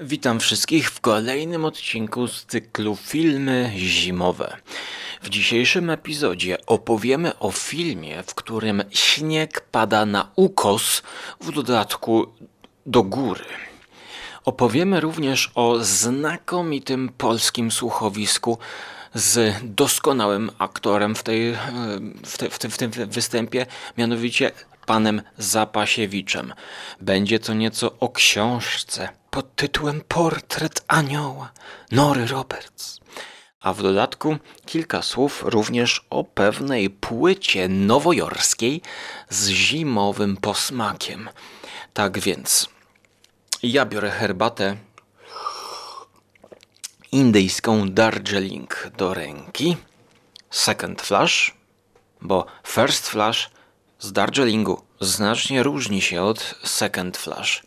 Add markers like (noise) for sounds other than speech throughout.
Witam wszystkich w kolejnym odcinku z cyklu Filmy Zimowe. W dzisiejszym epizodzie opowiemy o filmie, w którym śnieg pada na ukos, w dodatku do góry. Opowiemy również o znakomitym polskim słuchowisku z doskonałym aktorem w, tej, w, te, w, w tym występie, mianowicie panem Zapasiewiczem. Będzie to nieco o książce pod tytułem Portret Anioła Nory Roberts. A w dodatku kilka słów również o pewnej płycie nowojorskiej z zimowym posmakiem. Tak więc ja biorę herbatę indyjską Darjeeling do ręki. Second flash, bo first flash z Darjeelingu znacznie różni się od second flash.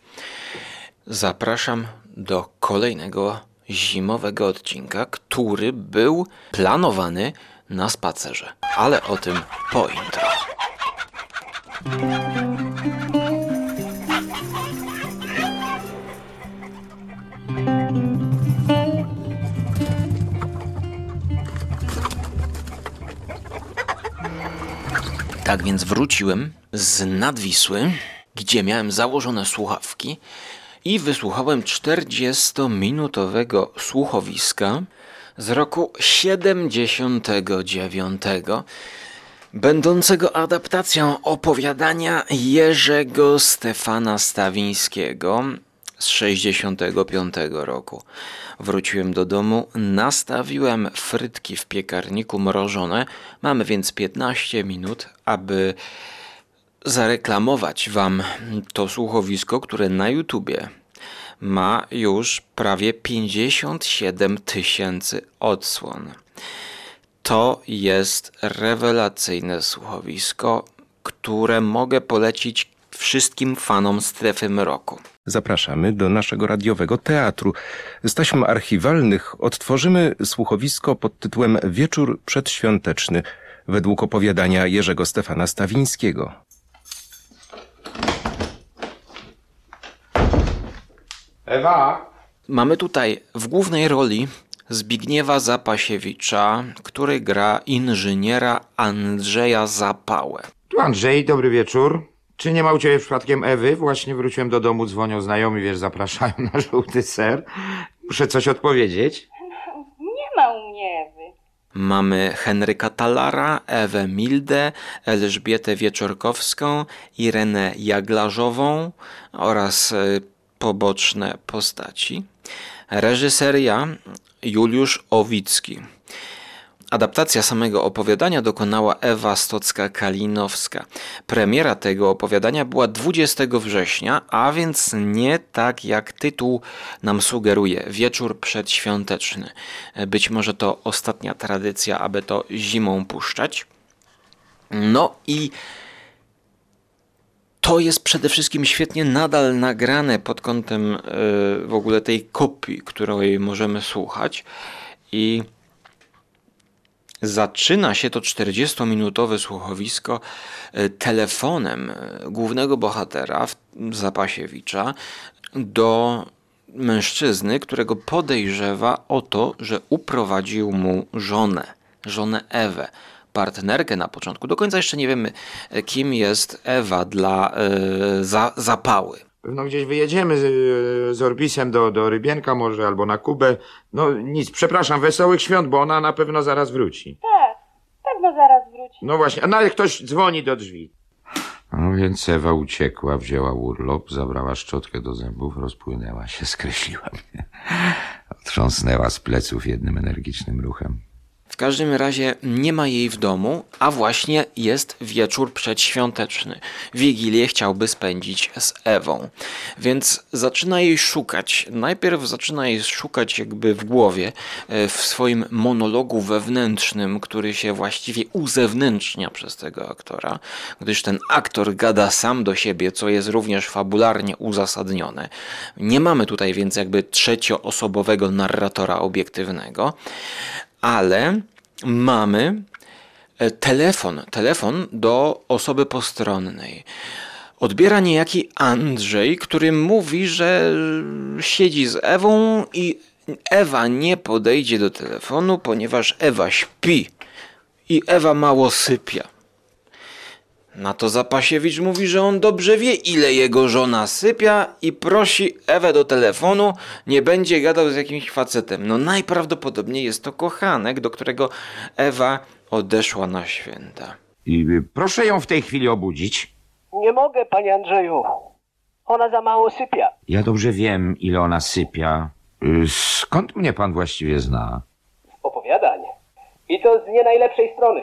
Zapraszam do kolejnego zimowego odcinka, który był planowany na spacerze, ale o tym po intro. Tak więc wróciłem z Nadwisły, gdzie miałem założone słuchawki i wysłuchałem 40-minutowego słuchowiska z roku 79, będącego adaptacją opowiadania Jerzego Stefana Stawińskiego z 65 roku. Wróciłem do domu, nastawiłem frytki w piekarniku mrożone. Mamy więc 15 minut, aby zareklamować Wam to słuchowisko, które na YouTubie ma już prawie 57 tysięcy odsłon. To jest rewelacyjne słuchowisko, które mogę polecić wszystkim fanom strefy mroku. Zapraszamy do naszego radiowego teatru. Z taśm archiwalnych odtworzymy słuchowisko pod tytułem Wieczór przedświąteczny według opowiadania Jerzego Stefana Stawińskiego. Ewa, Mamy tutaj w głównej roli Zbigniewa Zapasiewicza, który gra inżyniera Andrzeja Zapałę. tu Andrzej, dobry wieczór. Czy nie ma u ciebie przypadkiem Ewy? Właśnie wróciłem do domu, dzwonią znajomi, wiesz, zapraszają (laughs) na żółty ser. Muszę coś odpowiedzieć. Nie ma u mnie Ewy. Mamy Henryka Talara, Ewę Mildę, Elżbietę Wieczorkowską, Irenę Jaglarzową oraz e, poboczne postaci. Reżyseria Juliusz Owicki. Adaptacja samego opowiadania dokonała Ewa Stocka-Kalinowska. Premiera tego opowiadania była 20 września, a więc nie tak jak tytuł nam sugeruje wieczór przedświąteczny. Być może to ostatnia tradycja, aby to zimą puszczać. No i to jest przede wszystkim świetnie nadal nagrane pod kątem e, w ogóle tej kopii, której możemy słuchać. I zaczyna się to 40-minutowe słuchowisko e, telefonem e, głównego bohatera Zapasiewicza do mężczyzny, którego podejrzewa o to, że uprowadził mu żonę, żonę Ewę, partnerkę na początku. Do końca jeszcze nie wiemy, e, kim jest Ewa dla e, za, zapały. Pewno gdzieś wyjedziemy z, z Orbisem do, do Rybienka może, albo na Kubę. No nic, przepraszam, wesołych świąt, bo ona na pewno zaraz wróci. Tak, pewno zaraz wróci. No właśnie, a nawet ktoś dzwoni do drzwi. No więc Ewa uciekła, wzięła urlop, zabrała szczotkę do zębów, rozpłynęła się, skreśliła mnie. (laughs) Otrząsnęła z pleców jednym energicznym ruchem. W każdym razie nie ma jej w domu, a właśnie jest wieczór przedświąteczny. Wigilię chciałby spędzić z Ewą, więc zaczyna jej szukać. Najpierw zaczyna jej szukać jakby w głowie, e, w swoim monologu wewnętrznym, który się właściwie uzewnętrznia przez tego aktora, gdyż ten aktor gada sam do siebie, co jest również fabularnie uzasadnione. Nie mamy tutaj więc jakby trzecioosobowego narratora obiektywnego ale mamy e, telefon, telefon do osoby postronnej. odbiera niejaki Andrzej, który mówi, że siedzi z Ewą i Ewa nie podejdzie do telefonu, ponieważ Ewa śpi i Ewa mało sypia. Na to Zapasiewicz mówi, że on dobrze wie, ile jego żona sypia i prosi Ewę do telefonu, nie będzie gadał z jakimś facetem. No najprawdopodobniej jest to kochanek, do którego Ewa odeszła na święta. I y, proszę ją w tej chwili obudzić. Nie mogę, panie Andrzeju. Ona za mało sypia. Ja dobrze wiem, ile ona sypia. Y, Skąd mnie pan właściwie zna? Opowiadań. I to z nie najlepszej strony.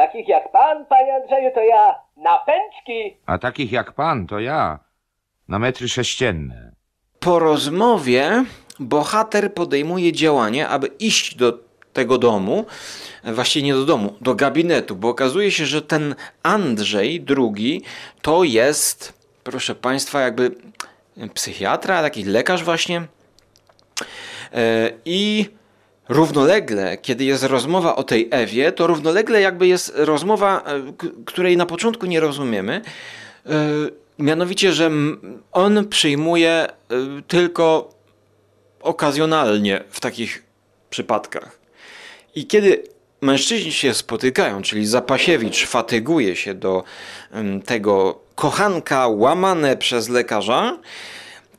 Takich jak pan, panie Andrzeju, to ja na pęczki. A takich jak pan, to ja. Na metry sześcienne. Po rozmowie bohater podejmuje działanie, aby iść do tego domu, właściwie nie do domu, do gabinetu, bo okazuje się, że ten Andrzej drugi to jest, proszę Państwa, jakby psychiatra, taki lekarz właśnie. E, I równolegle, kiedy jest rozmowa o tej Ewie, to równolegle jakby jest rozmowa, e, której na początku nie rozumiemy. E, Mianowicie, że on przyjmuje e, tylko okazjonalnie w takich przypadkach. I kiedy mężczyźni się spotykają, czyli Zapasiewicz fatyguje się do tego kochanka łamane przez lekarza,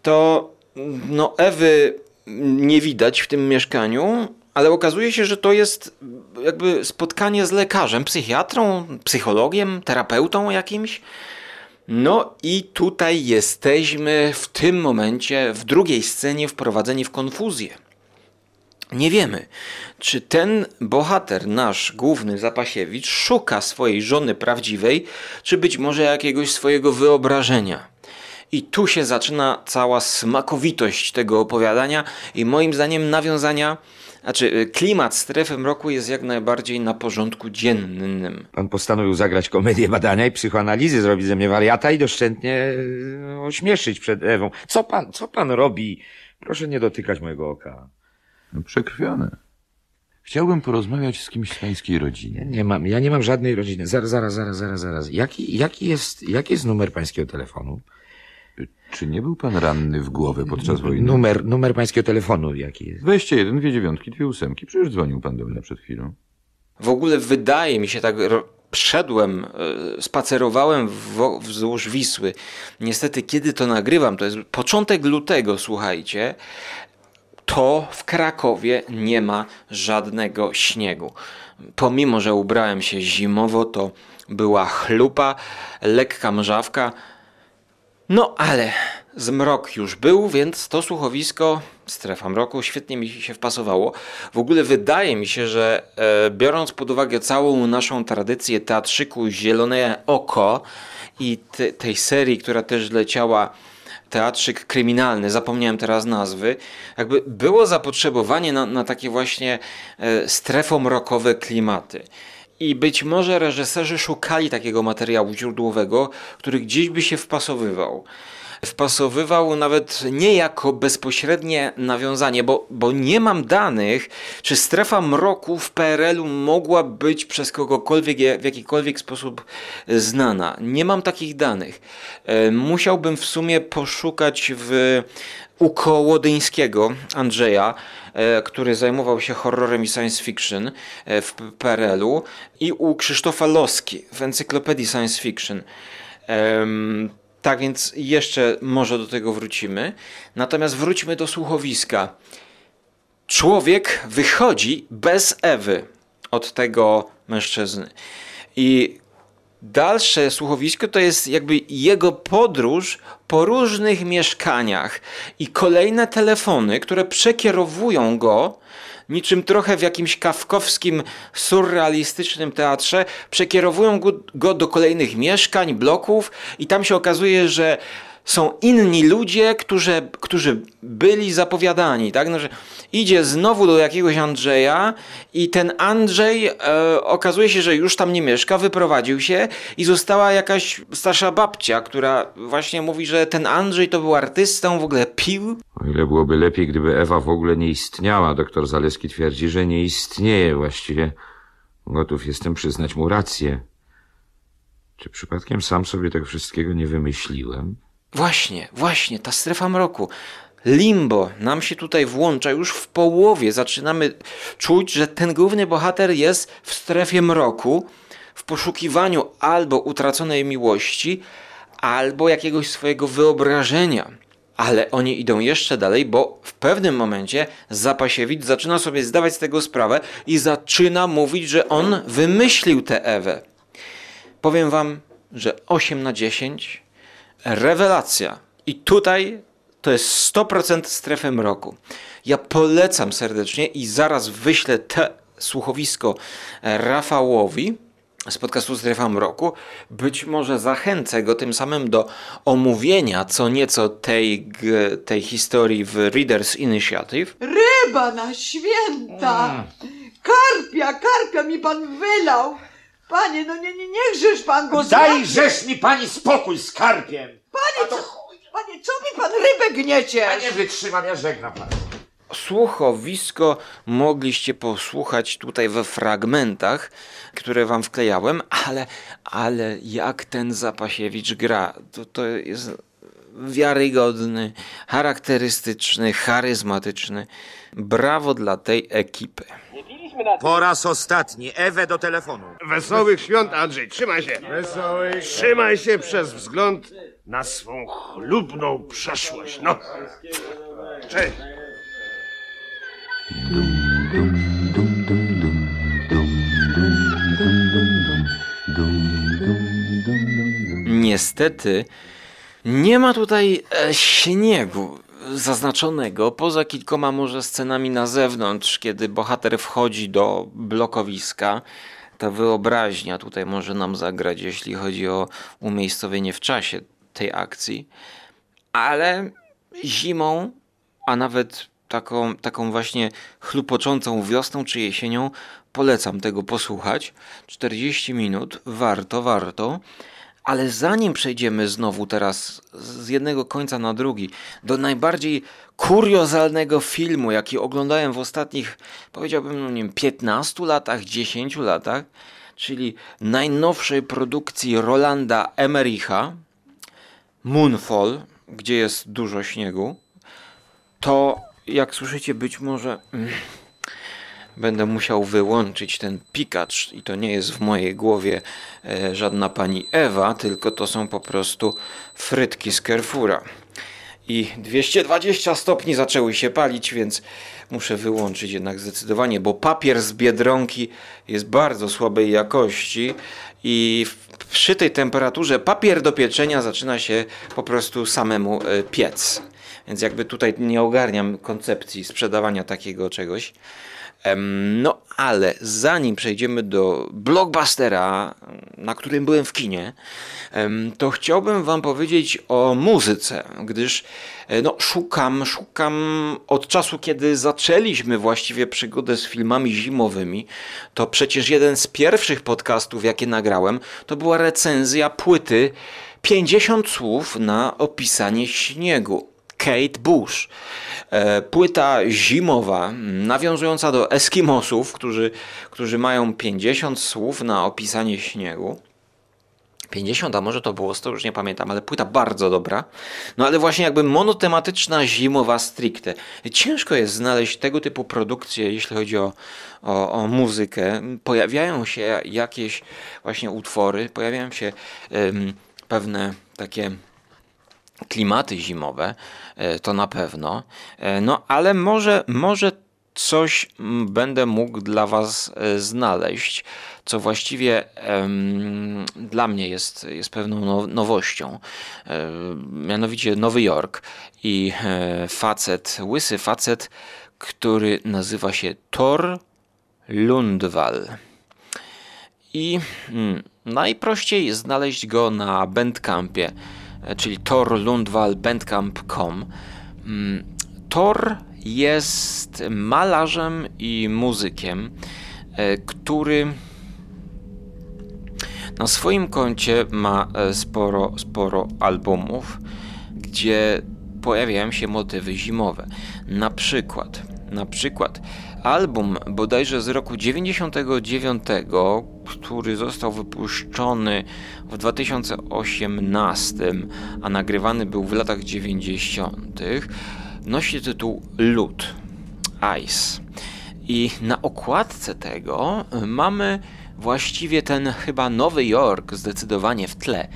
to no, Ewy nie widać w tym mieszkaniu, ale okazuje się, że to jest jakby spotkanie z lekarzem, psychiatrą, psychologiem, terapeutą jakimś. No i tutaj jesteśmy w tym momencie, w drugiej scenie, wprowadzeni w konfuzję. Nie wiemy, czy ten bohater, nasz główny Zapasiewicz, szuka swojej żony prawdziwej, czy być może jakiegoś swojego wyobrażenia. I tu się zaczyna cała smakowitość tego opowiadania i moim zdaniem nawiązania, znaczy y, klimat strefy mroku jest jak najbardziej na porządku dziennym. Pan postanowił zagrać komedię badania i psychoanalizy, zrobić ze mnie wariata i doszczętnie e, ośmieszyć przed Ewą. Co pan, co pan robi? Proszę nie dotykać mojego oka. No, Przekrwione. Chciałbym porozmawiać z kimś z pańskiej rodziny. Nie mam, ja nie mam żadnej rodziny. Zaraz, zaraz, zaraz, zaraz, zaraz. Jaki, jaki jest, jaki jest numer pańskiego telefonu? Czy nie był pan ranny w głowę podczas wojny? Numer, numer pańskiego telefonu jaki jest? 21, dwie dziewiątki, dwie ósemki. Przecież dzwonił pan do mnie przed chwilą. W ogóle wydaje mi się tak, szedłem, e, spacerowałem wzdłuż Wisły. Niestety, kiedy to nagrywam, to jest początek lutego, słuchajcie, to w Krakowie nie ma żadnego śniegu. Pomimo, że ubrałem się zimowo, to była chlupa, lekka mrzawka. No ale zmrok już był, więc to słuchowisko, strefa mroku, świetnie mi się wpasowało. W ogóle wydaje mi się, że e, biorąc pod uwagę całą naszą tradycję teatrzyku Zielone Oko i te, tej serii, która też leciała teatrzyk kryminalny, zapomniałem teraz nazwy, jakby było zapotrzebowanie na, na takie właśnie e, strefomrokowe klimaty. I być może reżyserzy szukali takiego materiału źródłowego, który gdzieś by się wpasowywał. Wpasowywał nawet nie jako bezpośrednie nawiązanie, bo, bo nie mam danych, czy strefa mroku w PRL-u mogła być przez kogokolwiek w jakikolwiek sposób znana. Nie mam takich danych. E, Musiałbym w sumie poszukać w u Kołodyńskiego Andrzeja, e, który zajmował się horrorem i science fiction e, w PRL-u i u Krzysztofa Loski w encyklopedii science fiction. Tak więc jeszcze może do tego wrócimy. Natomiast wróćmy do słuchowiska. Człowiek wychodzi bez Ewy od tego mężczyzny. I Dalsze słuchowisko to jest jakby jego podróż po różnych mieszkaniach i kolejne telefony, które przekierowują go, niczym trochę w jakimś kawkowskim, surrealistycznym teatrze, przekierowują go, do kolejnych mieszkań, bloków i tam się okazuje, że są inni ludzie, którzy, którzy byli zapowiadani, tak? Że idzie znowu do jakiegoś Andrzeja i ten Andrzej e, okazuje się, że już tam nie mieszka, wyprowadził się i została jakaś starsza babcia, która właśnie mówi, że ten Andrzej to był artystą, w ogóle pił. O ile byłoby lepiej, gdyby Ewa w ogóle nie istniała. Doktor Zaleski twierdzi, że nie istnieje właściwie. Gotów jestem przyznać mu rację. Czy przypadkiem sam sobie tego wszystkiego nie wymyśliłem? Właśnie, właśnie, ta strefa mroku. Limbo nam się tutaj włącza już w połowie. Zaczynamy czuć, że ten główny bohater jest w strefie mroku, w poszukiwaniu albo utraconej miłości, albo jakiegoś swojego wyobrażenia. Ale oni idą jeszcze dalej, bo w pewnym momencie Zapasiewicz zaczyna sobie zdawać z tego sprawę i zaczyna mówić, że on wymyślił tę Ewę. Powiem wam, że 8 na 10 rewelacja. I tutaj to jest 100% strefy mroku. Ja polecam serdecznie i zaraz wyślę te słuchowisko Rafałowi z podcastu Strefa Mroku. Być może zachęcę go tym samym do omówienia co nieco tej, g- tej historii w Readers Initiative. Ryba na święta! Karpia, karpia mi pan wylał! Panie, no nie, nie, niechżeż pan go zjadł! Dajżeż mi pani spokój z karpiem! Panie, co, panie, co mi pan rybę gniecie? Nie wytrzymam, ja żegnam pana. Słuchowisko mogliście posłuchać tutaj we fragmentach, które wam wklejałem, ale, ale jak ten Zapasiewicz gra, to, to jest wiarygodny, charakterystyczny, charyzmatyczny. Brawo dla tej ekipy. Nie piliśmy na Po raz ostatni, Ewę do telefonu. Wesołych świąt, Andrzej, trzymaj się. Wesołych. Trzymaj się przez wzgląd na swą chlubną przeszłość. No. Cześć. Niestety nie ma tutaj e, śniegu zaznaczonego, poza kilkoma może scenami na zewnątrz, kiedy bohater wchodzi do blokowiska. Ta wyobraźnia tutaj może nam zagrać, jeśli chodzi o umiejscowienie w czasie tej akcji. Ale zimą, a nawet taką, taką właśnie chlupoczącą wiosną czy jesienią, polecam tego posłuchać. 40 minut, warto, warto. Ale zanim przejdziemy znowu teraz z jednego końca na drugi do najbardziej kuriozalnego filmu, jaki oglądałem w ostatnich, powiedziałbym, no nie wiem, 15 latach, 10 latach, czyli najnowszej produkcji Rolanda Emmericha, Moonfall, gdzie jest dużo śniegu, to jak słyszycie, być może mm, będę musiał wyłączyć ten pikacz i to nie jest w mojej głowie e, żadna pani Ewa, tylko to są po prostu frytki z Carrefoura. I 220 stopni zaczęły się palić, więc muszę wyłączyć jednak zdecydowanie, bo papier z Biedronki jest bardzo słabej jakości i przy tej temperaturze papier do pieczenia zaczyna się po prostu samemu e, piec. Więc jakby tutaj nie ogarniam koncepcji sprzedawania takiego czegoś. No ale zanim przejdziemy do blockbustera, na którym byłem w kinie, to chciałbym wam powiedzieć o muzyce, gdyż e, no, szukam, szukam od czasu, kiedy zaczęliśmy właściwie przygodę z filmami zimowymi, to przecież jeden z pierwszych podcastów, jakie nagrałem, to była recenzja płyty 50 słów na opisanie śniegu. Kate Bush. E, Płyta zimowa, nawiązująca do Eskimosów, którzy, którzy mają 50 słów na opisanie śniegu. 50, a może to było 100, już nie pamiętam, ale płyta bardzo dobra. No ale właśnie jakby monotematyczna, zimowa stricte. Ciężko jest znaleźć tego typu produkcje, jeśli chodzi o, o, o muzykę. Pojawiają się jakieś właśnie utwory, pojawiają się pewne takie klimaty zimowe, e, to na pewno. E, No ale może, może coś będę mógł dla Was e, znaleźć, co właściwie em, dla mnie jest, jest pewną now- nowością. E, mianowicie Nowy Jork i facet, łysy facet, który nazywa się Thor Lundwall. I mm, najprościej znaleźć go na Bandcampie, czyli torlundwallbandcamp.com. Mm, Thor jest malarzem i muzykiem, e, który na swoim koncie ma e, sporo, sporo albumów, gdzie pojawiają się motywy zimowe. Na przykład Na przykład album bodajże z roku 99, który został wypuszczony w 2018, a nagrywany był w latach 90., nosi tytuł Lód, Ice. I na okładce tego mamy właściwie ten chyba Nowy Jork zdecydowanie w tle.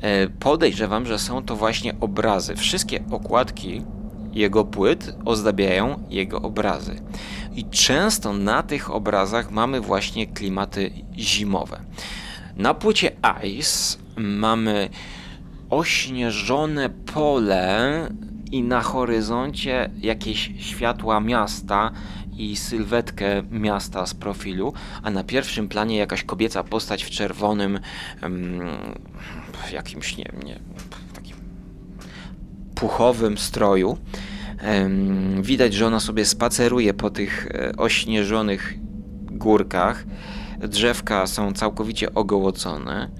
E, podejrzewam, że są to właśnie obrazy. Wszystkie okładki jego płyt ozdabiają jego obrazy. I często na tych obrazach mamy właśnie klimaty zimowe. Na płycie Ice mamy ośnieżone pole i na horyzoncie jakieś światła miasta i sylwetkę miasta z profilu, a na pierwszym planie jakaś kobieca postać w czerwonym w jakimś, nie nie takim puchowym stroju. Widać, że ona sobie spaceruje po tych e, ośnieżonych górkach. Drzewka są całkowicie ogołocone.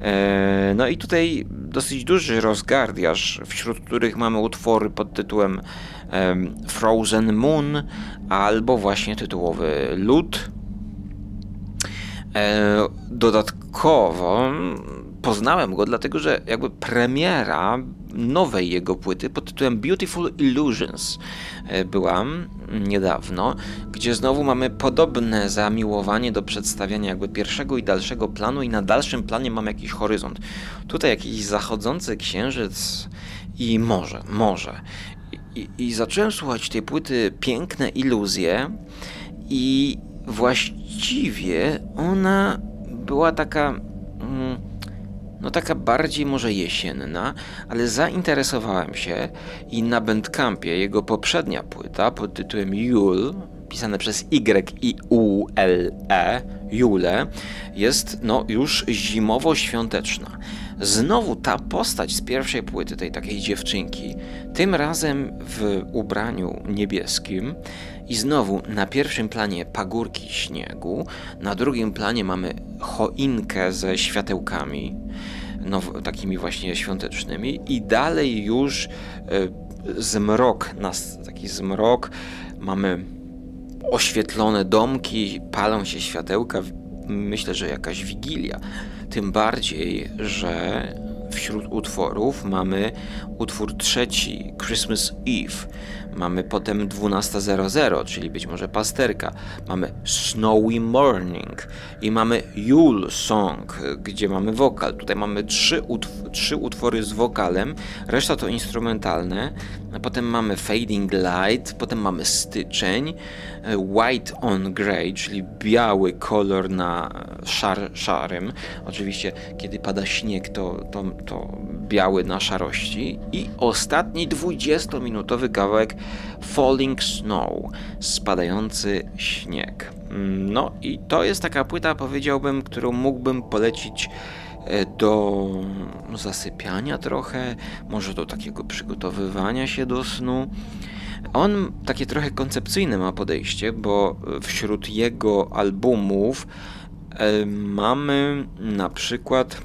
E, no i tutaj dosyć duży rozgardiaż, wśród których mamy utwory pod tytułem Frozen Moon albo właśnie tytułowy Lód. E, dodatkowo poznałem go dlatego, że jakby premiera nowej jego płyty pod tytułem Beautiful Illusions e, była niedawno, gdzie znowu mamy podobne zamiłowanie do przedstawiania jakby pierwszego i dalszego planu i na dalszym planie mamy jakiś horyzont. Tutaj jakiś zachodzący księżyc i morze, morze. I, i zacząłem słuchać tej płyty Piękne Iluzje i właściwie ona była taka... Mm, no taka bardziej może jesienna, ale zainteresowałem się i na Bandcampie jego poprzednia płyta pod tytułem Jul, pisane przez Y i U L E, Jule, jest no już zimowo-świąteczna. Znowu ta postać z pierwszej płyty, tej takiej dziewczynki, tym razem w ubraniu niebieskim i znowu na pierwszym planie pagórki śniegu, na drugim planie mamy choinkę ze światełkami, no, takimi właśnie świątecznymi i dalej już y, zmrok, nas, taki zmrok, mamy oświetlone domki, palą się światełka, myślę, że jakaś wigilia. Tym bardziej, że wśród utworów mamy utwór trzeci, Christmas Eve. Mamy potem 12.00, czyli być może pasterka. Mamy Snowy Morning i mamy Yule Song, gdzie mamy wokal. Tutaj mamy trzy, utw trzy utwory z wokalem, reszta to instrumentalne. Potem mamy Fading Light, potem mamy styczeń, White on Grey, czyli biały kolor na szar szarym. Oczywiście, kiedy pada śnieg, to, to, to biały na szarości. I ostatni 20-minutowy kawałek Falling Snow, spadający śnieg. No i to jest taka płyta, powiedziałbym, którą mógłbym polecić e, do zasypiania trochę, może do takiego przygotowywania się do snu. On takie trochę koncepcyjne ma podejście, bo wśród jego albumów e, mamy na przykład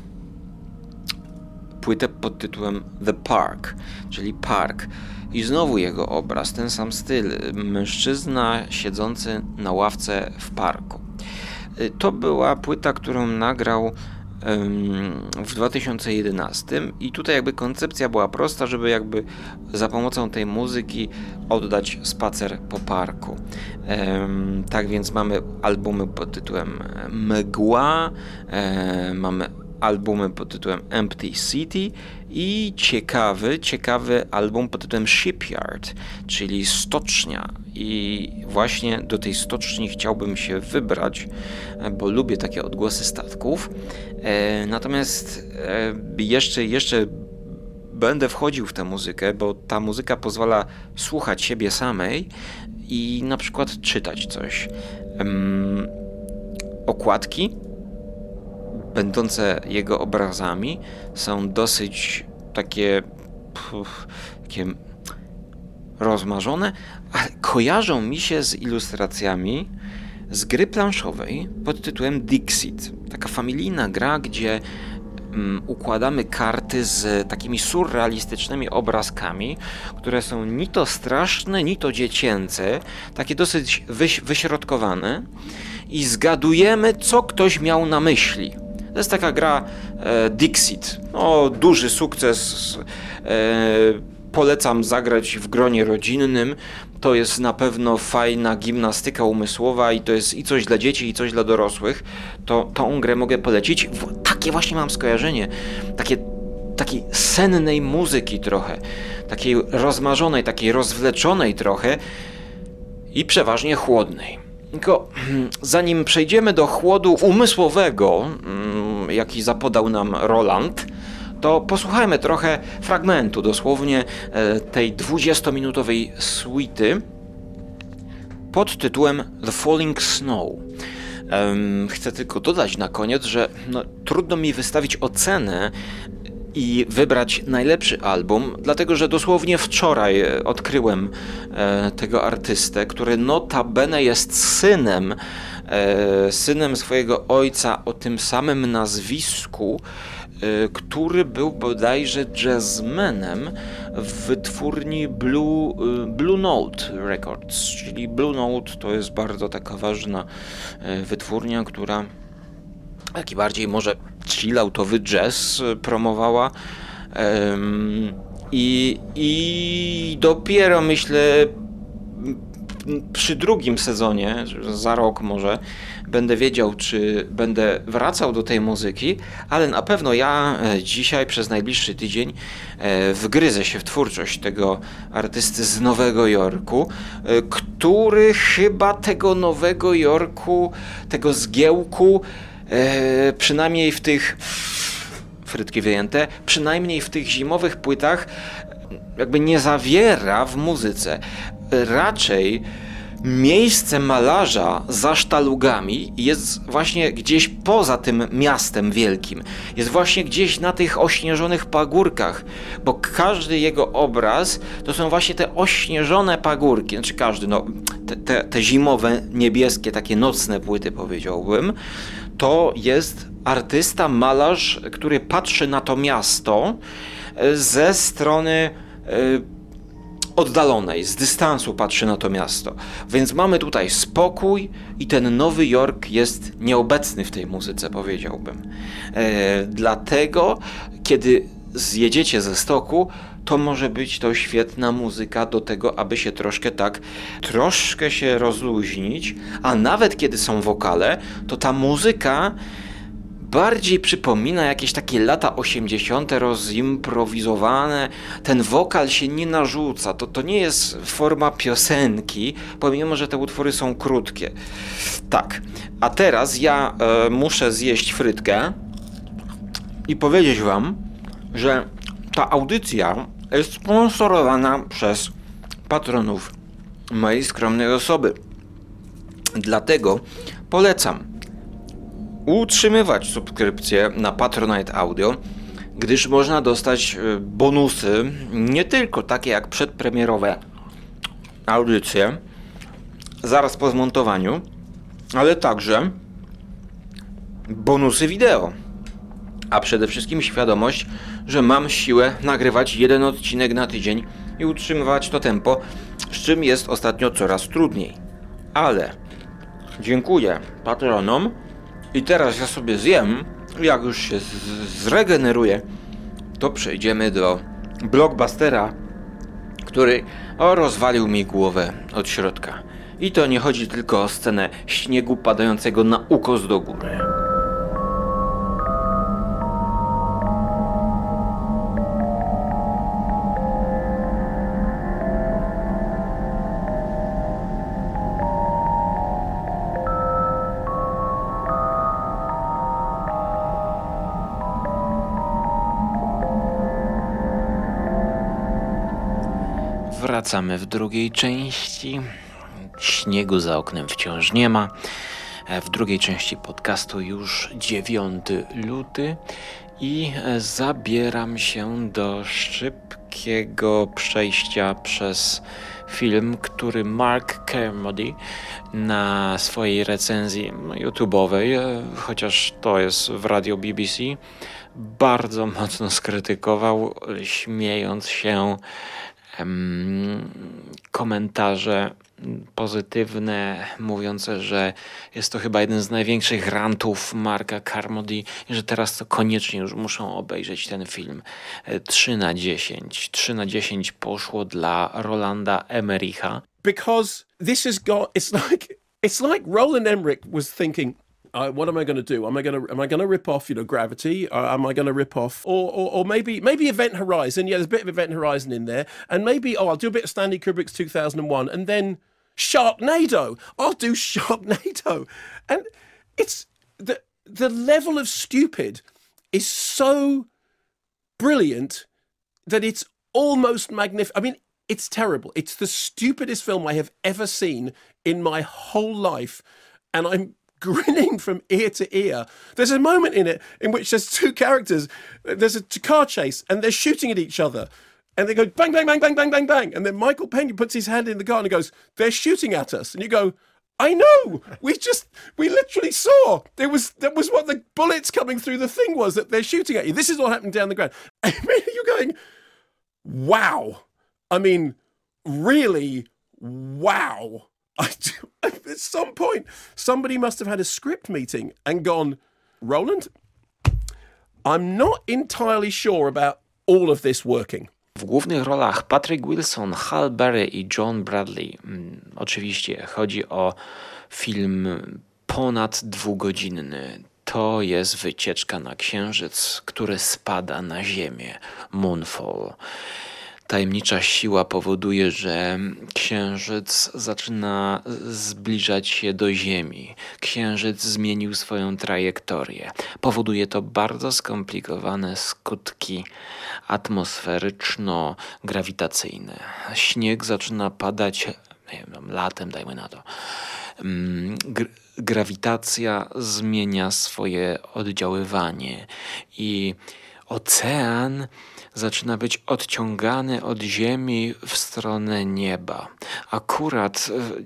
płytę pod tytułem The Park, czyli Park. I znowu jego obraz, ten sam styl, mężczyzna siedzący na ławce w parku. Y, to była płyta, którą nagrał w 2011 i tutaj jakby koncepcja była prosta, żeby jakby za pomocą tej muzyki oddać spacer po parku. Tak więc mamy albumy pod tytułem Mgła, e, mamy albumy pod tytułem Empty City i ciekawy, ciekawy album pod tytułem Shipyard, czyli stocznia. I właśnie do tej stoczni chciałbym się wybrać, bo lubię takie odgłosy statków. E, natomiast e, jeszcze, jeszcze będę wchodził w tę muzykę, bo ta muzyka pozwala słuchać siebie samej i na przykład czytać coś. okładki będące jego obrazami są dosyć takie, puf, takie rozmarzone, ale kojarzą mi się z ilustracjami z gry planszowej pod tytułem Dixit. Taka familijna gra, gdzie mm, układamy karty z takimi surrealistycznymi obrazkami, które są ni to straszne, ni to dziecięce, takie dosyć wyś wyśrodkowane i zgadujemy, co ktoś miał na myśli. To jest taka gra e, Dixit. No, duży sukces. E, polecam zagrać w gronie rodzinnym. To jest na pewno fajna gimnastyka umysłowa i to jest i coś dla dzieci, i coś dla dorosłych. To tą grę mogę polecić. Takie właśnie mam skojarzenie. Takie takiej sennej muzyki trochę, takiej rozmarzonej, takiej rozwleczonej trochę i przeważnie chłodnej. Tylko zanim przejdziemy do chłodu umysłowego, mm, jaki zapodał nam Roland, to posłuchajmy trochę fragmentu, dosłownie e, tej 20-minutowej suity pod tytułem The Falling Snow. Chcę tylko dodać na koniec, że no, trudno mi wystawić ocenę i wybrać najlepszy album, dlatego że dosłownie wczoraj e, odkryłem e, tego artystę, który notabene jest synem, e, synem swojego ojca o tym samym nazwisku, Y, który był bodajże jazzmenem w wytwórni Blue, y, Blue Note Records, czyli Blue Note to jest bardzo taka ważna y, wytwórnia, która taki bardziej może chilloutowy jazz promowała i, i dopiero myślę przy drugim sezonie, za rok może, będę wiedział, czy będę wracał do tej muzyki, ale na pewno ja e, dzisiaj przez najbliższy tydzień e, wgryzę się w twórczość tego artysty z Nowego Jorku, e, który chyba tego Nowego Jorku, tego zgiełku, przynajmniej w tych frytki wyjęte, przynajmniej w tych zimowych płytach jakby nie zawiera w muzyce. Raczej miejsce malarza za sztalugami jest właśnie gdzieś poza tym miastem wielkim. Jest właśnie gdzieś na tych ośnieżonych pagórkach, bo każdy jego obraz to są właśnie te ośnieżone pagórki. Znaczy każdy, no te, te, te zimowe, niebieskie, takie nocne płyty powiedziałbym. To jest artysta, malarz, który patrzy na to miasto ze strony e, oddalonej, z dystansu patrzy na to miasto. Więc mamy tutaj spokój i ten Nowy Jork jest nieobecny w tej muzyce, powiedziałbym. E, dlatego, kiedy zjedziecie ze stoku, to może być to świetna muzyka do tego, aby się troszkę tak, troszkę się rozluźnić, a nawet kiedy są wokale, to ta muzyka bardziej przypomina jakieś takie lata 80. rozimprowizowane. Ten wokal się nie narzuca. To, to nie jest forma piosenki, pomimo że te utwory są krótkie. Tak. A teraz ja e, muszę zjeść frytkę i powiedzieć Wam, że ta audycja sponsorowana przez patronów mojej skromnej osoby. Dlatego polecam utrzymywać subskrypcję na Patronite Audio, gdyż można dostać e, bonusy, nie tylko takie jak przedpremierowe audycje, zaraz po zmontowaniu, ale także bonusy wideo. A przede wszystkim świadomość, że mam siłę nagrywać jeden odcinek na tydzień i utrzymywać to tempo, z czym jest ostatnio coraz trudniej. Ale dziękuję patronom i teraz ja sobie zjem, jak już się zregeneruję, to przejdziemy do blockbustera, który o, rozwalił mi głowę od środka. I to nie chodzi tylko o scenę śniegu padającego na ukos do góry. Wracamy w drugiej części. Śniegu za oknem wciąż nie ma. W drugiej części podcastu już 9 luty i zabieram się do szybkiego przejścia przez film, który Mark Kermody na swojej recenzji YouTube'owej, e, chociaż to jest w radio BBC, bardzo mocno skrytykował, śmiejąc się komentarze pozytywne, mówiące, że jest to chyba jeden z największych rantów Marka Carmody że teraz to koniecznie już muszą obejrzeć ten film. E, 3 na 10. 3 na 10 poszło dla Rolanda Emericha. because this has got it's like it's like Roland Emmerich was thinking uh, what am I going to do? Am I going to am I going to rip off you know Gravity? Or am I going to rip off or, or or maybe maybe Event Horizon? Yeah, there's a bit of Event Horizon in there, and maybe oh I'll do a bit of Stanley Kubrick's 2001, and then Sharknado. I'll do (laughs) Sharknado, and it's the the level of stupid is so brilliant that it's almost magnificent. I mean, it's terrible. It's the stupidest film I have ever seen in my whole life, and I'm grinning (laughs) from ear to ear. There's a moment in it in which there's two characters. There's a car chase, and they're shooting at each other. And they go bang, bang, bang, bang, bang, bang, bang. And then Michael Pena puts his hand in the car and goes, They're shooting at us. And you go, I know. We just we literally saw. There was that was what the bullets coming through the thing was that they're shooting at you. This is what happened down the ground. (laughs) I mean, you're going, wow. I mean, really, wow. (laughs) I, at some point, somebody must have had a script meeting and gone, Roland, I'm not entirely sure about all of this working. W głównych rolach Patrick Wilson, Hal Berry i John Bradley. Mm, Oczywiście chodzi o film ponad dwugodzinny. To jest wycieczka na księżyc, który spada na ziemię. Moonfall. Tajemnicza siła powoduje, że księżyc zaczyna zbliżać się do Ziemi. Księżyc zmienił swoją trajektorię. Powoduje to bardzo skomplikowane skutki atmosferyczno-grawitacyjne. Śnieg zaczyna padać nie wiem, latem, dajmy na to. Mm, gr- grawitacja zmienia swoje oddziaływanie i ocean zaczyna być odciągany od Ziemi w stronę nieba. Akurat e,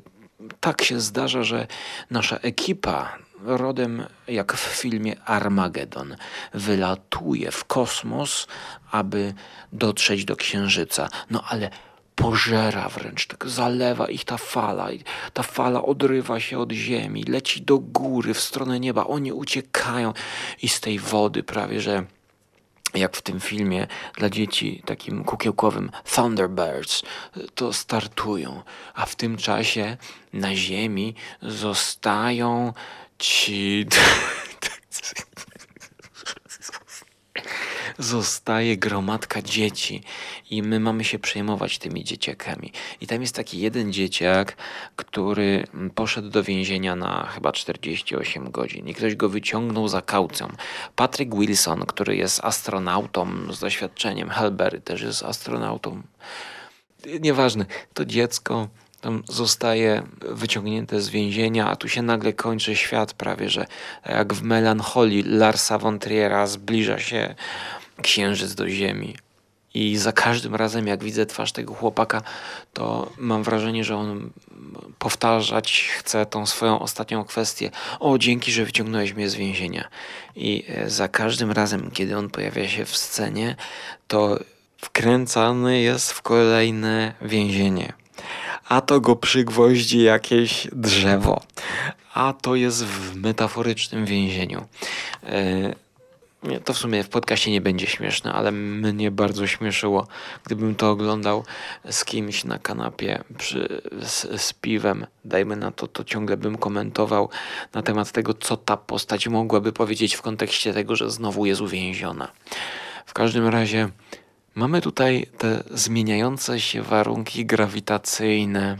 tak się zdarza, że nasza ekipa, rodem jak w filmie Armagedon, wylatuje w kosmos, aby dotrzeć do Księżyca. No ale pożera wręcz, tak zalewa ich ta fala. Ta fala odrywa się od ziemi, leci do góry, w stronę nieba. Oni uciekają i z tej wody prawie, że jak w tym filmie dla dzieci takim kukiełkowym Thunderbirds, to startują, a w tym czasie na ziemi zostają ci... (laughs) Zostaje gromadka dzieci i my mamy się przejmować tymi dzieciakami. I tam jest taki jeden dzieciak, który poszedł do więzienia na chyba 48 godzin i ktoś go wyciągnął za kaucją. Patrick Wilson, który jest astronautą z doświadczeniem, Helberry też jest astronautą. Nieważne, to dziecko tam zostaje wyciągnięte z więzienia, a tu się nagle kończy świat prawie, że jak w melancholii Larsa von Triera zbliża się księżyc do ziemi. I za każdym razem, jak widzę twarz tego chłopaka, to mam wrażenie, że on powtarzać chce tą swoją ostatnią kwestię. O, dzięki, że wyciągnąłeś mnie z więzienia. I e, za każdym razem, kiedy on pojawia się w scenie, to wkręcany jest w kolejne więzienie. A to go przygwoździ jakieś drzewo, a to jest w metaforycznym więzieniu. E, to w sumie w podcaście nie będzie śmieszne, ale mnie bardzo śmieszyło, gdybym to oglądał z kimś na kanapie przy, z, z piwem, dajmy na to, to ciągle bym komentował na temat tego, co ta postać mogłaby powiedzieć w kontekście tego, że znowu jest uwięziona. W każdym razie mamy tutaj te zmieniające się warunki grawitacyjne,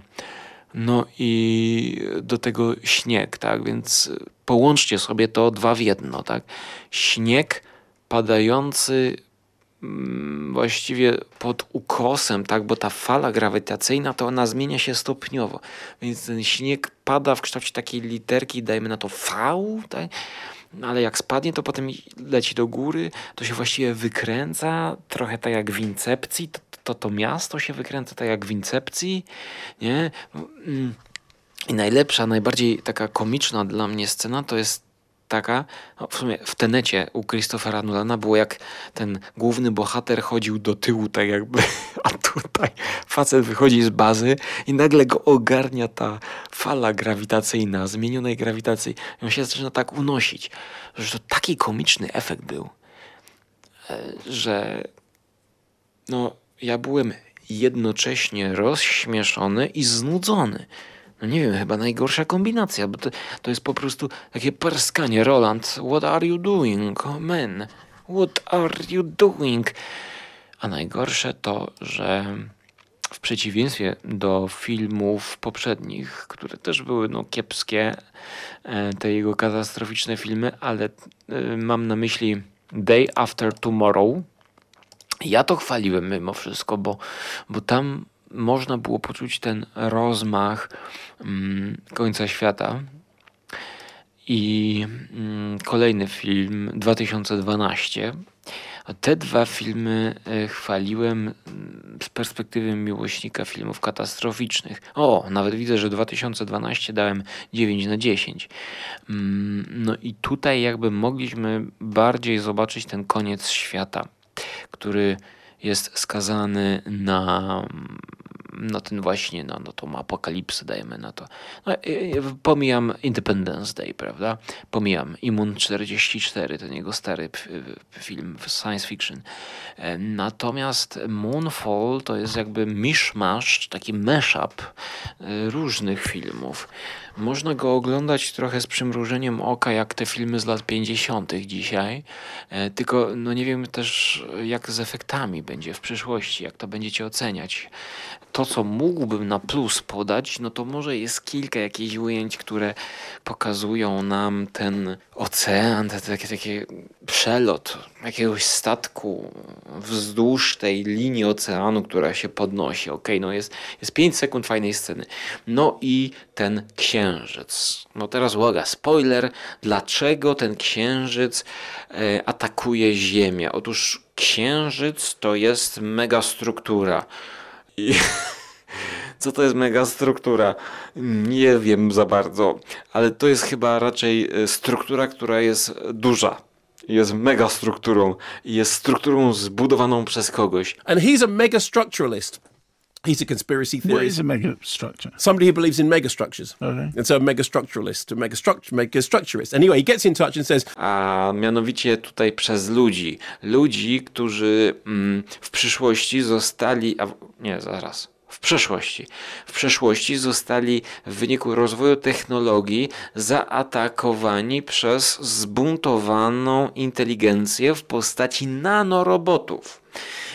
no i do tego śnieg, tak? Więc połączcie sobie to dwa w jedno, tak? Śnieg padający mm, właściwie pod ukosem, tak? Bo ta fala grawitacyjna to ona zmienia się stopniowo. Więc ten śnieg pada w kształcie takiej literki, dajmy na to V, tak? No ale jak spadnie, to potem leci do góry, to się właściwie wykręca, trochę tak jak w Incepcji, to, to to miasto się wykręca tak jak w Incepcji, nie? Mm. I najlepsza, najbardziej taka komiczna dla mnie scena to jest taka, no w sumie w tenecie u Christophera Nolana było jak ten główny bohater chodził do tyłu tak jakby, (laughs) a tutaj facet wychodzi z bazy i nagle go ogarnia ta fala grawitacyjna, zmienionej grawitacji. I on się zaczyna tak unosić, że to taki komiczny efekt był, e, że no ja byłem jednocześnie rozśmieszony i znudzony. No nie wiem, chyba najgorsza kombinacja, bo to, to jest po prostu takie parskanie. Roland, what are you doing? Oh man, what are you doing? A najgorsze to, że w przeciwieństwie do filmów poprzednich, które też były no, kiepskie, e, te jego katastroficzne filmy, ale e, mam na myśli Day After Tomorrow. Ja to chwaliłem mimo wszystko, bo, bo tam można było poczuć ten rozmach mm, końca świata. I mm, kolejny film 2012. Te dwa filmy e, chwaliłem mm, z perspektywy miłośnika filmów katastroficznych. O, nawet widzę, że 2012 dałem 9 na 10. Mm, no i tutaj jakby mogliśmy bardziej zobaczyć ten koniec świata, który jest skazany na no ten właśnie, no, no tą apokalipsę dajemy na to. No, pomijam Independence Day, prawda? Pomijam Immun 44, ten jego stary film science fiction. E, natomiast Moonfall to jest jakby mishmash, taki mashup e, różnych filmów. Można go oglądać trochę z przymrużeniem oka, jak te filmy z lat 50. dzisiaj, e, tylko no nie wiem też, jak z efektami będzie w przyszłości, jak to będziecie oceniać. To, co mógłbym na plus podać, no to może jest kilka jakichś ujęć, które pokazują nam ten ocean, taki, taki przelot jakiegoś statku wzdłuż tej linii oceanu, która się podnosi. Ok, no jest, jest 5 sekund fajnej sceny. No i ten księżyc. No teraz uwaga, spoiler, dlaczego ten księżyc e, atakuje Ziemię? Otóż księżyc to jest megastruktura. I (laughs) co to jest megastruktura? Nie wiem za bardzo, ale to jest chyba raczej e, struktura, która jest duża jest mega strukturą jest strukturą zbudowaną przez kogoś. And he's a mega structuralist. He's a conspiracy theorist. What is a megastructure? Somebody who believes in megastructures. Okay. And so a megastructuralist, a megastructure, megastructurist. Anyway, he gets in touch and says... A mianowicie tutaj przez ludzi. Ludzi, którzy mm, w przyszłości zostali... A, nie, zaraz w przeszłości. W przeszłości zostali w wyniku rozwoju technologii zaatakowani przez zbuntowaną inteligencję w postaci nanorobotów.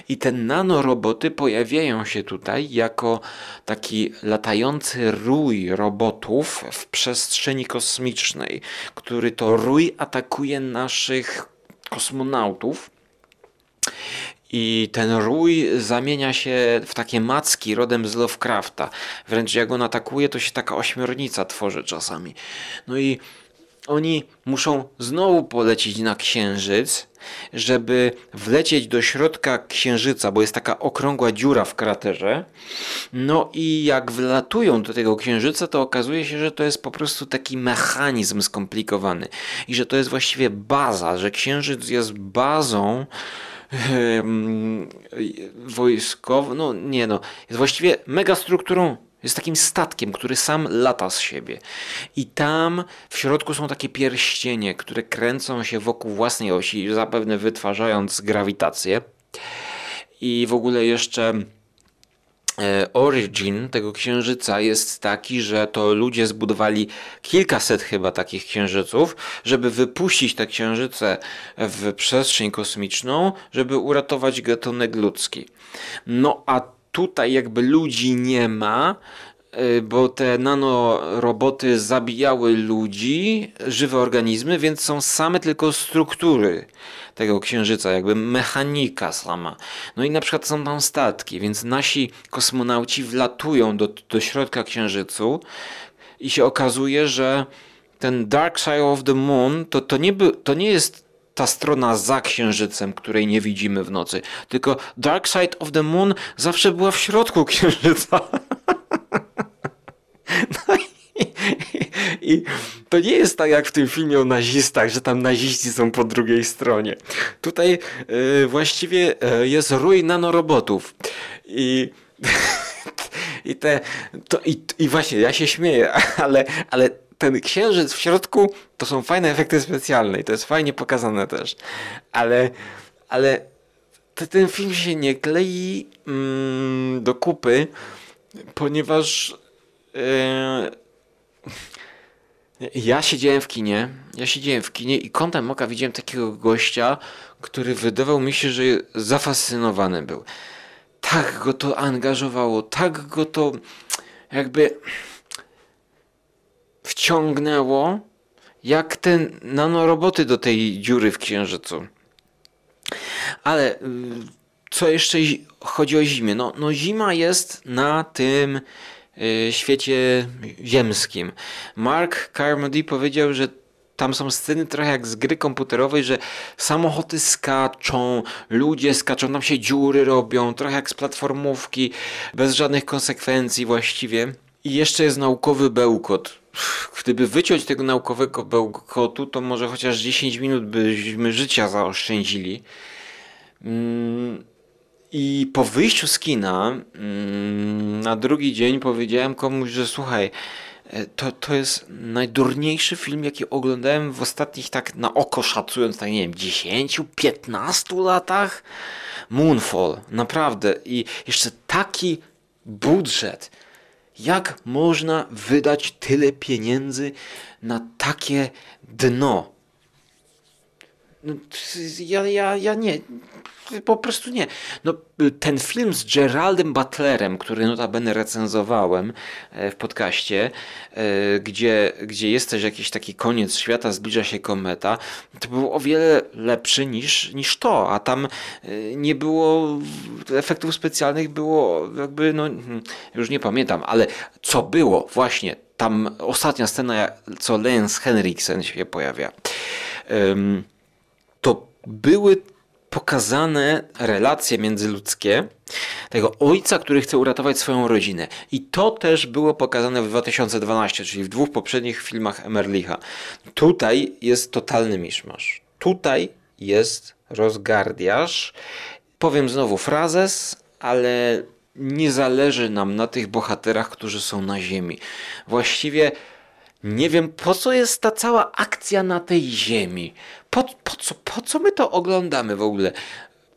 I te nanoroboty pojawiają się tutaj jako taki latający rój robotów w przestrzeni kosmicznej, który to rój atakuje naszych kosmonautów i ten rój zamienia się w takie macki rodem z Lovecrafta. Wręcz jak on atakuje, to się taka ośmiornica tworzy czasami. No i oni muszą znowu polecieć na księżyc, żeby wlecieć do środka księżyca, bo jest taka okrągła dziura w kraterze. No i jak wlatują do tego księżyca, to okazuje się, że to jest po prostu taki mechanizm skomplikowany i że to jest właściwie baza, że księżyc jest bazą wojskową, no nie no, jest właściwie megastrukturą, jest takim statkiem, który sam lata z siebie. I tam w środku są takie pierścienie, które kręcą się wokół własnej osi, zapewne wytwarzając grawitację. I w ogóle jeszcze E, origin tego księżyca jest taki, że to ludzie zbudowali kilkaset chyba takich księżyców, żeby wypuścić te księżyce w przestrzeń kosmiczną, żeby uratować gatunek ludzki. No a tutaj jakby ludzi nie ma, e, bo te nanoroboty zabijały ludzi, żywe organizmy, więc są same tylko struktury tego księżyca, jakby mechanika sama. No i na przykład są tam statki, więc nasi kosmonauci wlatują do, do środka księżycu i się okazuje, że ten Dark Side of the Moon to, to, nie, by, to nie jest ta strona za księżycem, której nie widzimy w nocy. Tylko Dark Side of the Moon zawsze była w środku (laughs) księżyca. (laughs) No i, i to nie jest tak jak w tym filmie o nazistach, że tam naziści są po drugiej stronie. Tutaj y, właściwie y, jest rój nanorobotów. I (laughs) i te, to, i, i właśnie, ja się śmieję, ale, ale ten księżyc w środku to są fajne efekty specjalne i to jest fajnie pokazane też. Ale, ale ten film się nie klei mm, do kupy, ponieważ yy, ja siedziałem w kinie, ja siedziałem w kinie i kątem oka widziałem takiego gościa, który wydawał mi się, że zafascynowany był tak go to angażowało, tak go to jakby wciągnęło, jak te nanoroboty do tej dziury w księżycu. Ale y, co jeszcze chodzi o zimę? No, no zima jest na tym y, świecie ziemskim. Mark Carmody powiedział, że tam są sceny trochę jak z gry komputerowej, że samochody skaczą, ludzie skaczą, tam się dziury robią, trochę jak z platformówki, bez żadnych konsekwencji właściwie. I jeszcze jest naukowy bełkot. Gdyby wyciąć tego naukowego bełkotu, to może chociaż 10 minut byśmy życia zaoszczędzili. Mm, I po wyjściu z kina, mm, na drugi dzień powiedziałem komuś, że słuchaj, E, to, to jest najdurniejszy film, jaki oglądałem w ostatnich, tak na oko szacując, tak nie wiem, 10, 15 latach. Moonfall, naprawdę. I jeszcze taki budżet. Jak można wydać tyle pieniędzy na takie dno? No, ja, ja, ja nie, po prostu nie. No, ten film z Geraldem Butlerem, który notabene recenzowałem e, w podcaście, e, gdzie, gdzie jest też jakiś taki koniec świata, zbliża się kometa, to był o wiele lepszy niż, niż to, a tam e, nie było efektów specjalnych, było jakby, no hmm, już nie pamiętam, ale co było właśnie, tam ostatnia scena, co Lance Henriksen się pojawia, to były pokazane relacje międzyludzkie tego ojca, który chce uratować swoją rodzinę. I to też było pokazane w 2012, czyli w dwóch poprzednich filmach Emerlicha. Tutaj jest totalny miszmasz. Tutaj jest rozgardiasz. Powiem znowu frazes, ale nie zależy nam na tych bohaterach, którzy są na ziemi. Właściwie nie wiem, po co jest ta cała akcja na tej ziemi. Po, po, co, po co my to oglądamy w ogóle?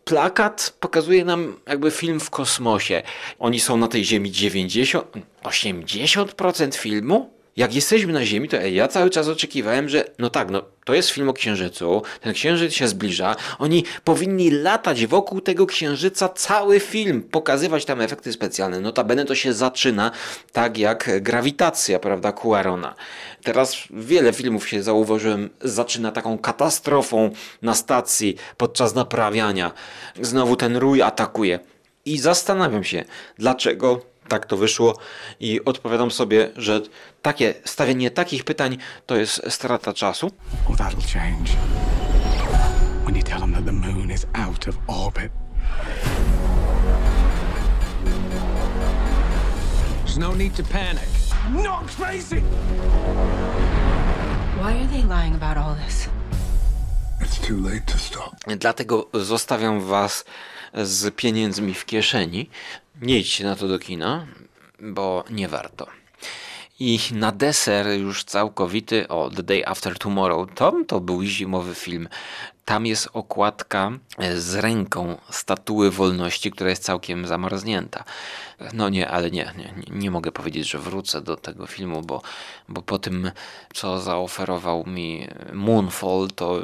Plakat pokazuje nam jakby film w kosmosie. Oni są na tej ziemi 90, 80% filmu? Jak jesteśmy na Ziemi, to ja cały czas oczekiwałem, że no tak, no to jest film o Księżycu, ten Księżyc się zbliża, oni powinni latać wokół tego Księżyca cały film, pokazywać tam efekty specjalne. Notabene to się zaczyna tak jak Grawitacja, prawda, Cuarona. Teraz wiele filmów się zauważyłem, zaczyna taką katastrofą na stacji podczas naprawiania. Znowu ten rój atakuje. I zastanawiam się, dlaczego tak to wyszło i odpowiadam sobie, że takie stawianie takich pytań to jest strata czasu. Well, that'll change. When you tell them that the moon is out of orbit. There's no need to panic. Not crazy. Why are they lying about all this? It's too late to stop. Dlatego zostawiam was z pieniędzmi w kieszeni. Nie idźcie na to do kina, bo nie warto. I na deser już całkowity o The Day After Tomorrow. To, to był zimowy film. Tam jest okładka z ręką statuły wolności, która jest całkiem zamarznięta. No nie, ale nie, nie, nie mogę powiedzieć, że wrócę do tego filmu, bo, bo po tym, co zaoferował mi Moonfall, to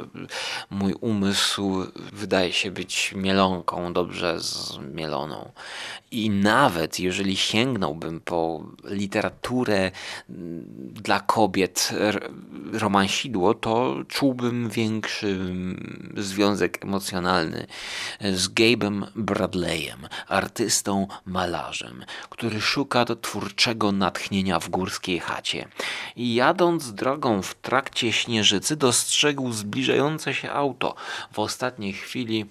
mój umysł wydaje się być mielonką dobrze zmieloną. I nawet jeżeli sięgnąłbym po literaturę dla kobiet, romansidło, to czułbym większy związek emocjonalny z Gabe'em Bradleyem, artystą, malarzem, który szuka twórczego natchnienia w górskiej chacie. i jadąc drogą w trakcie śnieżycy dostrzegł zbliżające się auto. W ostatniej chwili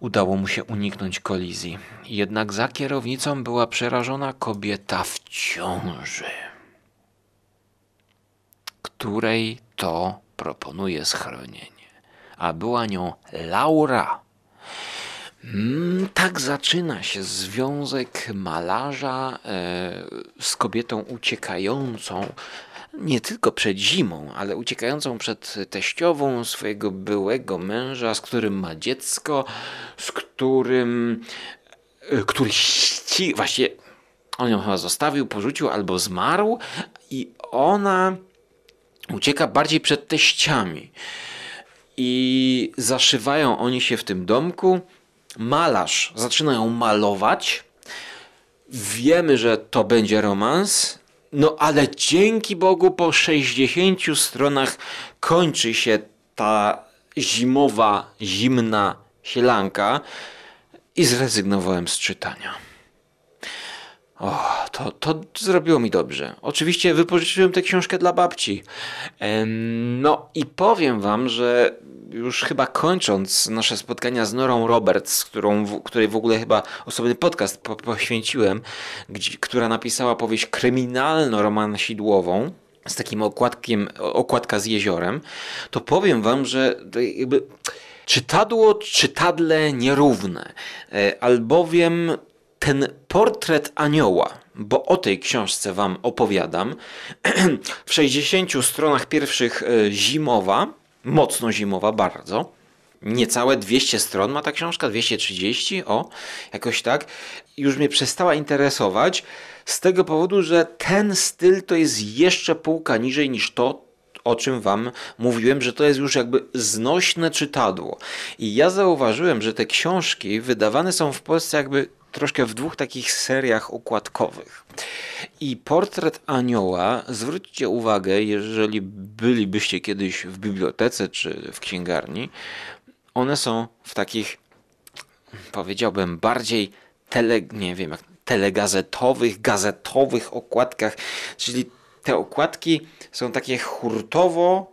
udało mu się uniknąć kolizji. Jednak za kierownicą była przerażona kobieta w ciąży, której to proponuje schronienie. A była nią Laura. Mm, tak zaczyna się związek malarza e, z kobietą uciekającą nie tylko przed zimą, ale uciekającą przed teściową swojego byłego męża, z którym ma dziecko, z którym e, który ści, właśnie on ją chyba zostawił, porzucił albo zmarł i ona ucieka bardziej przed teściami. I zaszywają oni się w tym domku. Malarz zaczyna ją malować. Wiemy, że to będzie romans. No ale dzięki Bogu po 60 stronach kończy się ta zimowa, zimna sielanka i zrezygnowałem z czytania. O, to, to zrobiło mi dobrze. Oczywiście wypożyczyłem tę książkę dla babci. No i powiem wam, że już chyba kończąc nasze spotkania z Norą Roberts, którą, której w ogóle chyba osobny podcast po, poświęciłem, gdzie, która napisała powieść kryminalno-romansidłową z takim okładkiem, okładka z jeziorem, to powiem wam, że jakby czytadło, czytadle nierówne, e, albowiem ten portret anioła, bo o tej książce wam opowiadam, (clears throat) w 60 stronach pierwszych e, zimowa, mocno zimowa, bardzo. Niecałe 200 stron ma ta książka, 230, o, jakoś tak. Już mnie przestała interesować z tego powodu, że ten styl to jest jeszcze półka niżej niż to, o czym wam mówiłem, że to jest już jakby znośne czytadło. I ja zauważyłem, że te książki wydawane są w Polsce jakby troszkę w dwóch takich seriach układkowych. I portret anioła, zwróćcie uwagę, jeżeli bylibyście kiedyś w bibliotece czy w księgarni, one są w takich, powiedziałbym, bardziej tele, nie wiem, jak telegazetowych, gazetowych okładkach, czyli te okładki są takie hurtowo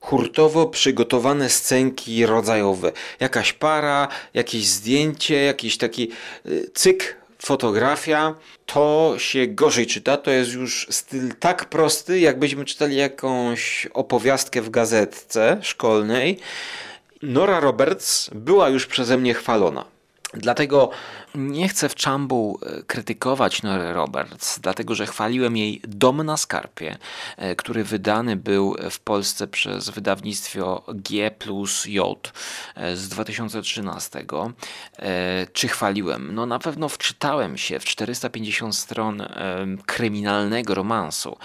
hurtowo przygotowane scenki rodzajowe. Jakaś para, jakieś zdjęcie, jakiś taki y, cyk, fotografia. To się gorzej czyta, to jest już styl tak prosty, jakbyśmy czytali jakąś opowiastkę w gazetce szkolnej. Nora Roberts była już przeze mnie chwalona. Dlatego nie chcę w czambu e, krytykować Nory Roberts, dlatego że chwaliłem jej Dom na Skarpie, e, który wydany był w Polsce przez wydawnictwo G plus J e, z 2013. E, Czy chwaliłem? No na pewno wczytałem się w 450 stron kryminalnego romansu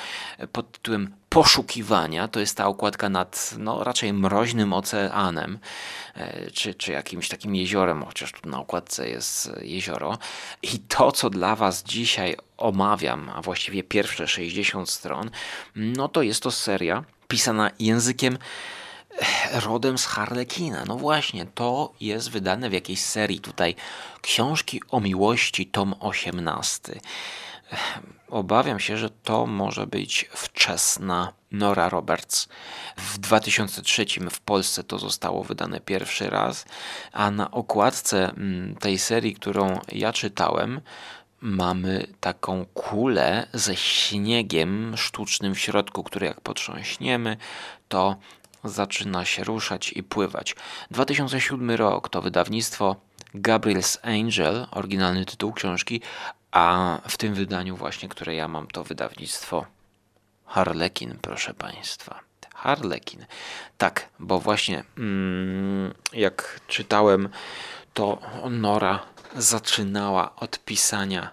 pod tytułem Poszukiwania. To jest ta okładka nad no, raczej mroźnym oceanem, czy, czy jakimś takim jeziorem, chociaż tu na okładce jest jezioro. I to, co dla Was dzisiaj omawiam, a właściwie pierwsze 60 stron, no to jest to seria pisana językiem eh, rodem z Harlekina. No właśnie, to jest wydane w jakiejś serii tutaj. Książki o miłości, tom 18. Obawiam się, że to może być wczesna Nora Roberts. W 2003 w Polsce to zostało wydane pierwszy raz, a na okładce mm, tej serii, którą ja czytałem, mamy taką kulę ze śniegiem sztucznym w środku, który jak potrząśniemy, to zaczyna się ruszać i pływać. 2007 rok to wydawnictwo Gabriel's Angel, oryginalny tytuł książki, a w tym wydaniu właśnie, które ja mam, to wydawnictwo Harlekin, proszę Państwa. Harlekin. Tak, bo właśnie mm, jak czytałem, to Nora zaczynała od pisania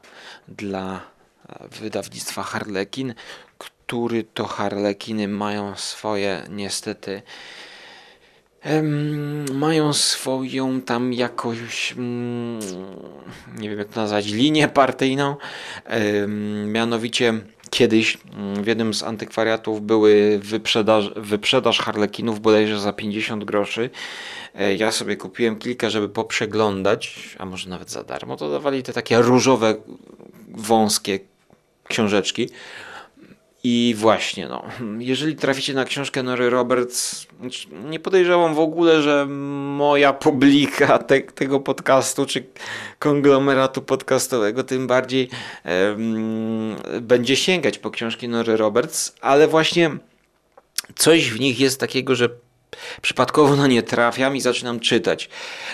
dla e, wydawnictwa Harlekin, który to Harlekiny mają swoje niestety mają swoją tam jakąś, mm, nie wiem jak to nazwać, linię partyjną. Mianowicie kiedyś mm, w jednym z antykwariatów były wyprzedaż, wyprzedaż harlekinów bodajże za 50 groszy. E, Ja sobie kupiłem kilka, żeby poprzeglądać, a może nawet za darmo. To dawali te takie różowe, wąskie książeczki. I właśnie, no, jeżeli traficie na książkę Nory Roberts, nie podejrzewam w ogóle, że moja publika te, tego podcastu, czy konglomeratu podcastowego, tym bardziej będzie sięgać po książki Nory Roberts, ale właśnie coś w nich jest takiego, że przypadkowo na nie trafiam i zaczynam czytać.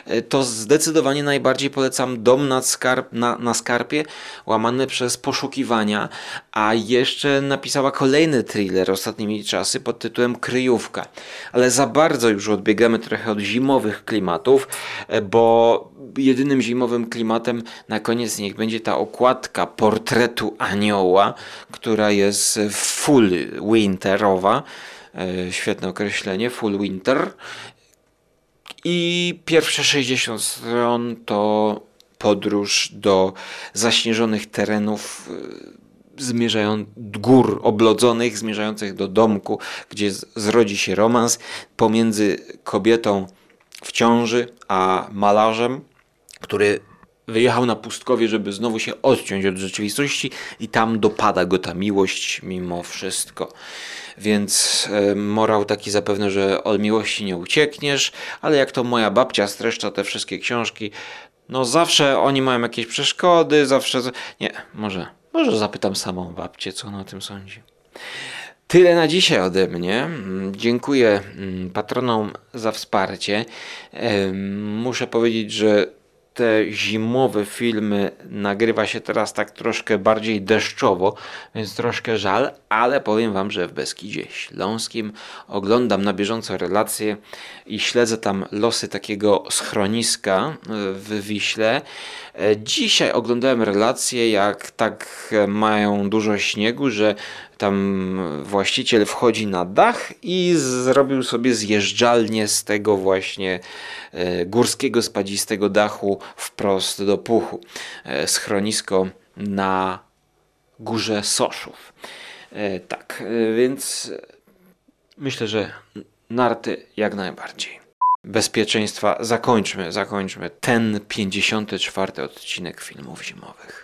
E, to zdecydowanie najbardziej polecam Dom na, skarp, na, na skarpie, łamany przez poszukiwania, a jeszcze napisała kolejny thriller ostatnimi czasy pod tytułem Kryjówka. Ale za bardzo już odbiegamy trochę od zimowych klimatów, e, bo jedynym zimowym klimatem na koniec niech będzie ta okładka portretu anioła, która jest full winterowa. E, świetne określenie, Full Winter. I pierwsze 60 stron to podróż do zaśnieżonych terenów e, zmierzają gór oblodzonych, zmierzających do domku, gdzie zrodzi się romans pomiędzy kobietą w ciąży a malarzem, który wyjechał na pustkowie, żeby znowu się odciąć od rzeczywistości i tam dopada go ta miłość mimo wszystko. Więc e, morał taki zapewne, że od miłości nie uciekniesz, ale jak to moja babcia streszcza te wszystkie książki, no zawsze oni mają jakieś przeszkody, zawsze... Nie, może, może zapytam samą babcię, co ona o tym sądzi. Tyle na dzisiaj ode mnie. Dziękuję mm, patronom za wsparcie. Muszę powiedzieć, że te zimowe filmy nagrywa się teraz tak troszkę bardziej deszczowo, więc troszkę żal, ale powiem Wam, że w Beskidzie Śląskim oglądam na bieżąco relacje i śledzę tam losy takiego schroniska w Wiśle. Dzisiaj oglądałem relacje, jak tak mają dużo śniegu, że tam właściciel wchodzi na dach i zrobił sobie zjeżdżalnię z tego właśnie e, górskiego spadzistego dachu wprost do puchu. E, schronisko na górze Soszów. E, tak, więc myślę, że narty jak najbardziej. Bezpieczeństwa zakończmy, zakończmy ten 54 odcinek filmów zimowych.